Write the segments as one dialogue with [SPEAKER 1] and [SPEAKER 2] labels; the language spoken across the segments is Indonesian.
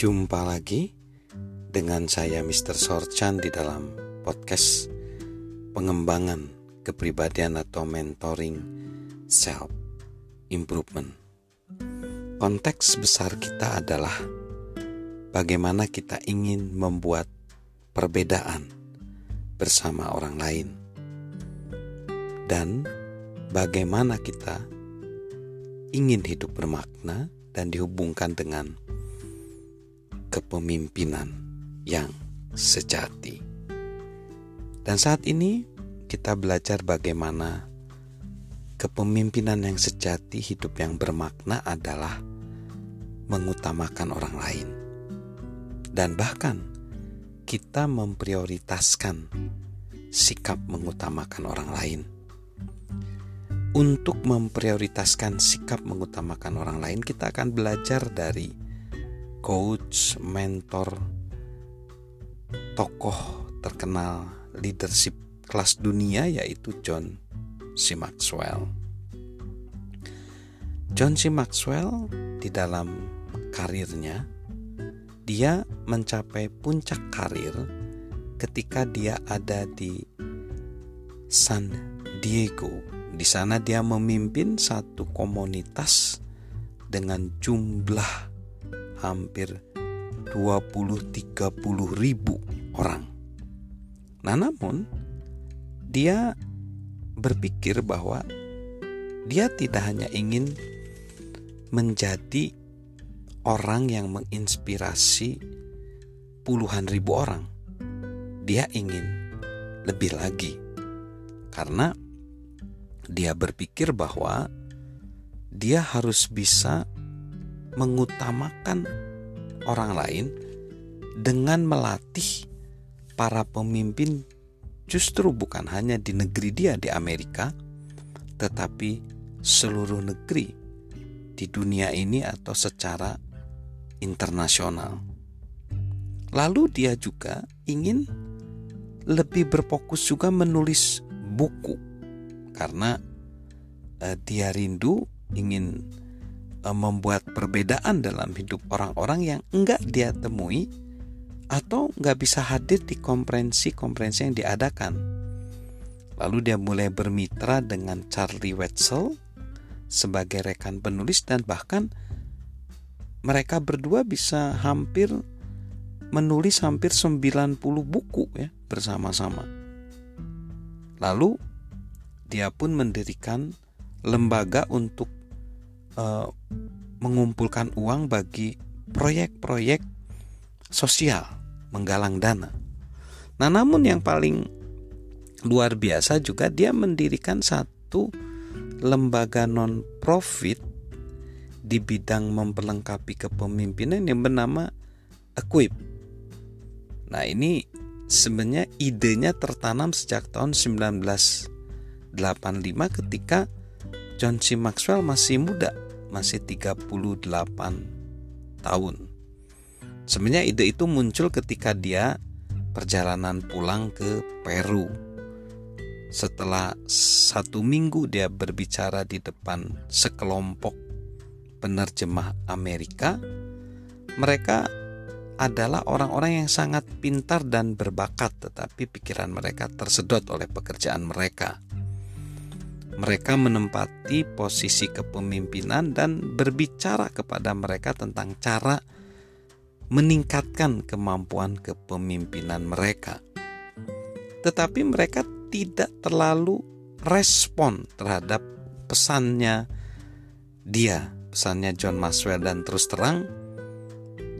[SPEAKER 1] Jumpa lagi dengan saya Mr. Sorchan di dalam podcast pengembangan kepribadian atau mentoring self improvement. Konteks besar kita adalah bagaimana kita ingin membuat perbedaan bersama orang lain dan bagaimana kita ingin hidup bermakna dan dihubungkan dengan kepemimpinan yang sejati. Dan saat ini kita belajar bagaimana kepemimpinan yang sejati, hidup yang bermakna adalah mengutamakan orang lain. Dan bahkan kita memprioritaskan sikap mengutamakan orang lain. Untuk memprioritaskan sikap mengutamakan orang lain, kita akan belajar dari coach, mentor, tokoh terkenal leadership kelas dunia yaitu John C. Maxwell. John C. Maxwell di dalam karirnya dia mencapai puncak karir ketika dia ada di San Diego. Di sana dia memimpin satu komunitas dengan jumlah hampir 20-30 ribu orang. Nah namun dia berpikir bahwa dia tidak hanya ingin menjadi orang yang menginspirasi puluhan ribu orang. Dia ingin lebih lagi. Karena dia berpikir bahwa dia harus bisa mengutamakan orang lain dengan melatih para pemimpin justru bukan hanya di negeri dia di Amerika tetapi seluruh negeri di dunia ini atau secara internasional. Lalu dia juga ingin lebih berfokus juga menulis buku karena eh, dia rindu ingin membuat perbedaan dalam hidup orang-orang yang enggak dia temui atau enggak bisa hadir di konferensi-konferensi yang diadakan. Lalu dia mulai bermitra dengan Charlie Wetzel sebagai rekan penulis dan bahkan mereka berdua bisa hampir menulis hampir 90 buku ya bersama-sama. Lalu dia pun mendirikan lembaga untuk uh, mengumpulkan uang bagi proyek-proyek sosial, menggalang dana. Nah, namun yang paling luar biasa juga dia mendirikan satu lembaga non profit di bidang memperlengkapi kepemimpinan yang bernama Equip. Nah, ini sebenarnya idenya tertanam sejak tahun 1985 ketika John C. Maxwell masih muda, masih 38 tahun. Sebenarnya ide itu muncul ketika dia perjalanan pulang ke Peru. Setelah satu minggu dia berbicara di depan sekelompok penerjemah Amerika, mereka adalah orang-orang yang sangat pintar dan berbakat, tetapi pikiran mereka tersedot oleh pekerjaan mereka. Mereka menempati posisi kepemimpinan dan berbicara kepada mereka tentang cara meningkatkan kemampuan kepemimpinan mereka. Tetapi mereka tidak terlalu respon terhadap pesannya dia, pesannya John Maxwell dan terus terang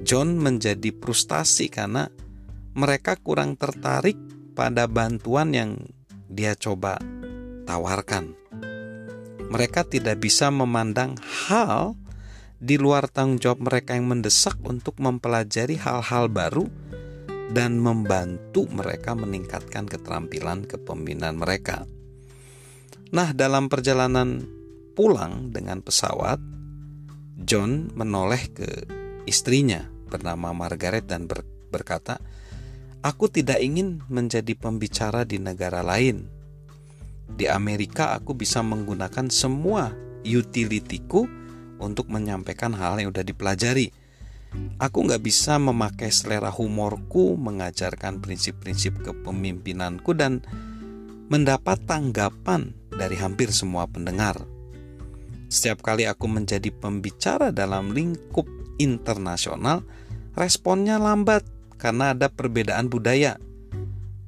[SPEAKER 1] John menjadi frustasi karena mereka kurang tertarik pada bantuan yang dia coba tawarkan mereka tidak bisa memandang hal di luar tanggung jawab mereka yang mendesak untuk mempelajari hal-hal baru dan membantu mereka meningkatkan keterampilan kepemimpinan mereka. Nah, dalam perjalanan pulang dengan pesawat, John menoleh ke istrinya bernama Margaret dan berkata, "Aku tidak ingin menjadi pembicara di negara lain di Amerika aku bisa menggunakan semua utilitiku untuk menyampaikan hal yang sudah dipelajari. Aku nggak bisa memakai selera humorku mengajarkan prinsip-prinsip kepemimpinanku dan mendapat tanggapan dari hampir semua pendengar. Setiap kali aku menjadi pembicara dalam lingkup internasional, responnya lambat karena ada perbedaan budaya.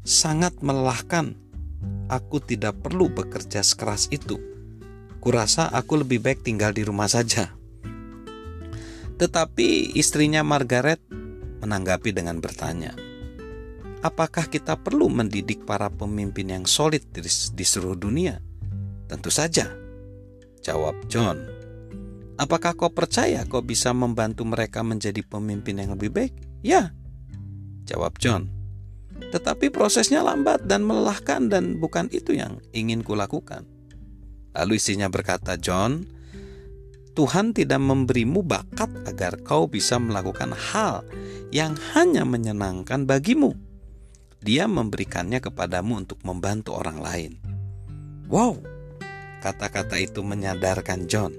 [SPEAKER 1] Sangat melelahkan. Aku tidak perlu bekerja sekeras itu. Kurasa aku lebih baik tinggal di rumah saja. Tetapi istrinya Margaret menanggapi dengan bertanya, "Apakah kita perlu mendidik para pemimpin yang solid di, seluruh dunia?" "Tentu saja," jawab John. "Apakah kau percaya kau bisa membantu mereka menjadi pemimpin yang lebih baik?" "Ya," jawab John. "Tetapi prosesnya lambat dan melelahkan dan bukan itu yang ingin kulakukan." Lalu istrinya berkata, "John, Tuhan tidak memberimu bakat agar kau bisa melakukan hal yang hanya menyenangkan bagimu. Dia memberikannya kepadamu untuk membantu orang lain. Wow, kata-kata itu menyadarkan John.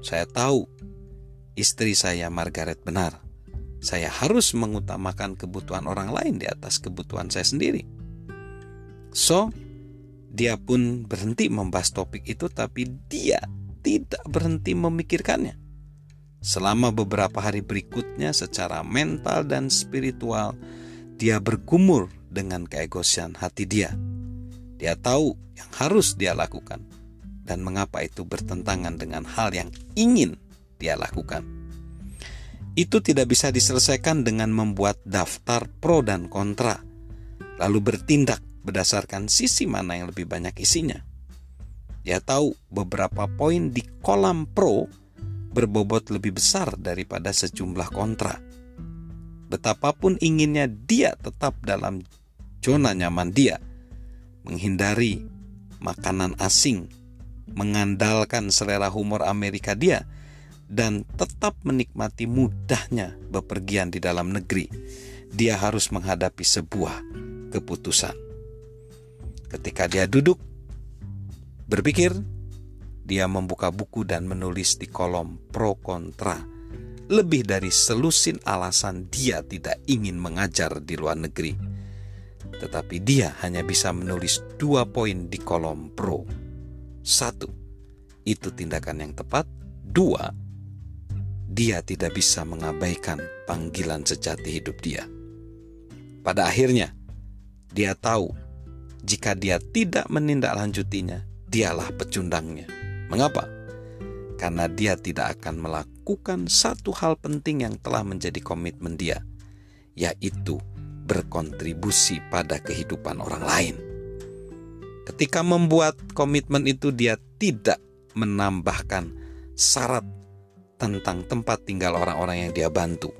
[SPEAKER 1] Saya tahu istri saya Margaret benar. Saya harus mengutamakan kebutuhan orang lain di atas kebutuhan saya sendiri. So, dia pun berhenti membahas topik itu, tapi dia tidak berhenti memikirkannya. Selama beberapa hari berikutnya, secara mental dan spiritual, dia bergumur dengan keegoisan hati dia. Dia tahu yang harus dia lakukan dan mengapa itu bertentangan dengan hal yang ingin dia lakukan. Itu tidak bisa diselesaikan dengan membuat daftar pro dan kontra, lalu bertindak berdasarkan sisi mana yang lebih banyak isinya. Dia tahu beberapa poin di kolam pro berbobot lebih besar daripada sejumlah kontra. Betapapun inginnya dia tetap dalam zona nyaman dia, menghindari makanan asing, mengandalkan selera humor Amerika dia, dan tetap menikmati mudahnya bepergian di dalam negeri, dia harus menghadapi sebuah keputusan. Ketika dia duduk Berpikir, dia membuka buku dan menulis di kolom pro kontra. Lebih dari selusin alasan dia tidak ingin mengajar di luar negeri. Tetapi dia hanya bisa menulis dua poin di kolom pro. Satu, itu tindakan yang tepat. Dua, dia tidak bisa mengabaikan panggilan sejati hidup dia. Pada akhirnya, dia tahu jika dia tidak menindaklanjutinya, dialah pecundangnya. Mengapa? Karena dia tidak akan melakukan satu hal penting yang telah menjadi komitmen dia, yaitu berkontribusi pada kehidupan orang lain. Ketika membuat komitmen itu, dia tidak menambahkan syarat tentang tempat tinggal orang-orang yang dia bantu.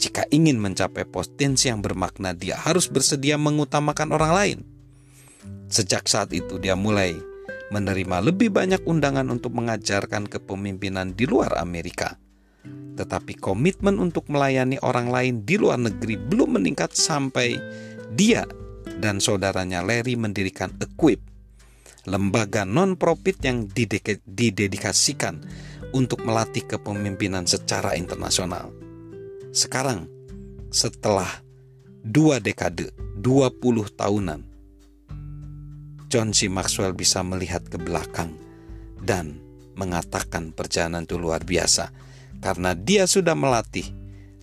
[SPEAKER 1] Jika ingin mencapai potensi yang bermakna, dia harus bersedia mengutamakan orang lain. Sejak saat itu, dia mulai menerima lebih banyak undangan untuk mengajarkan kepemimpinan di luar Amerika. Tetapi komitmen untuk melayani orang lain di luar negeri belum meningkat sampai dia dan saudaranya Larry mendirikan Equip, lembaga non-profit yang didedikasikan untuk melatih kepemimpinan secara internasional. Sekarang, setelah dua dekade, 20 tahunan, John C. Maxwell bisa melihat ke belakang dan mengatakan perjalanan itu luar biasa karena dia sudah melatih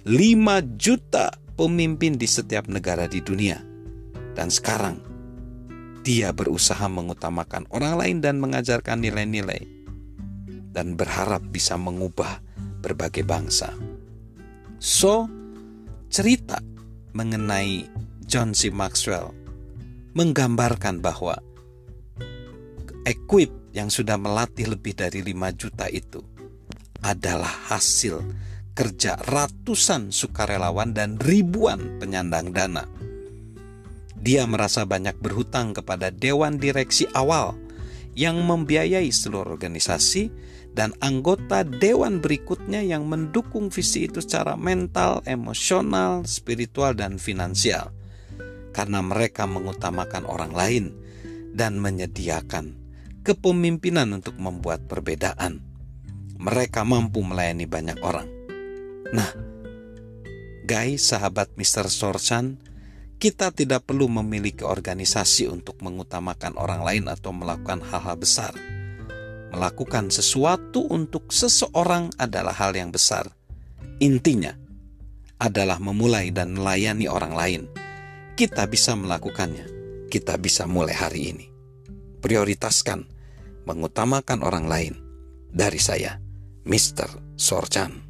[SPEAKER 1] 5 juta pemimpin di setiap negara di dunia. Dan sekarang dia berusaha mengutamakan orang lain dan mengajarkan nilai-nilai dan berharap bisa mengubah berbagai bangsa. So, cerita mengenai John C. Maxwell menggambarkan bahwa Equip yang sudah melatih lebih dari 5 juta itu adalah hasil kerja ratusan sukarelawan dan ribuan penyandang dana. Dia merasa banyak berhutang kepada dewan direksi awal yang membiayai seluruh organisasi dan anggota dewan berikutnya yang mendukung visi itu secara mental, emosional, spiritual, dan finansial. Karena mereka mengutamakan orang lain dan menyediakan kepemimpinan untuk membuat perbedaan. Mereka mampu melayani banyak orang. Nah, guys, sahabat Mr. Sorchan, kita tidak perlu memiliki organisasi untuk mengutamakan orang lain atau melakukan hal-hal besar. Melakukan sesuatu untuk seseorang adalah hal yang besar. Intinya adalah memulai dan melayani orang lain. Kita bisa melakukannya. Kita bisa mulai hari ini. Prioritaskan mengutamakan orang lain. Dari saya, Mr. Sorchan.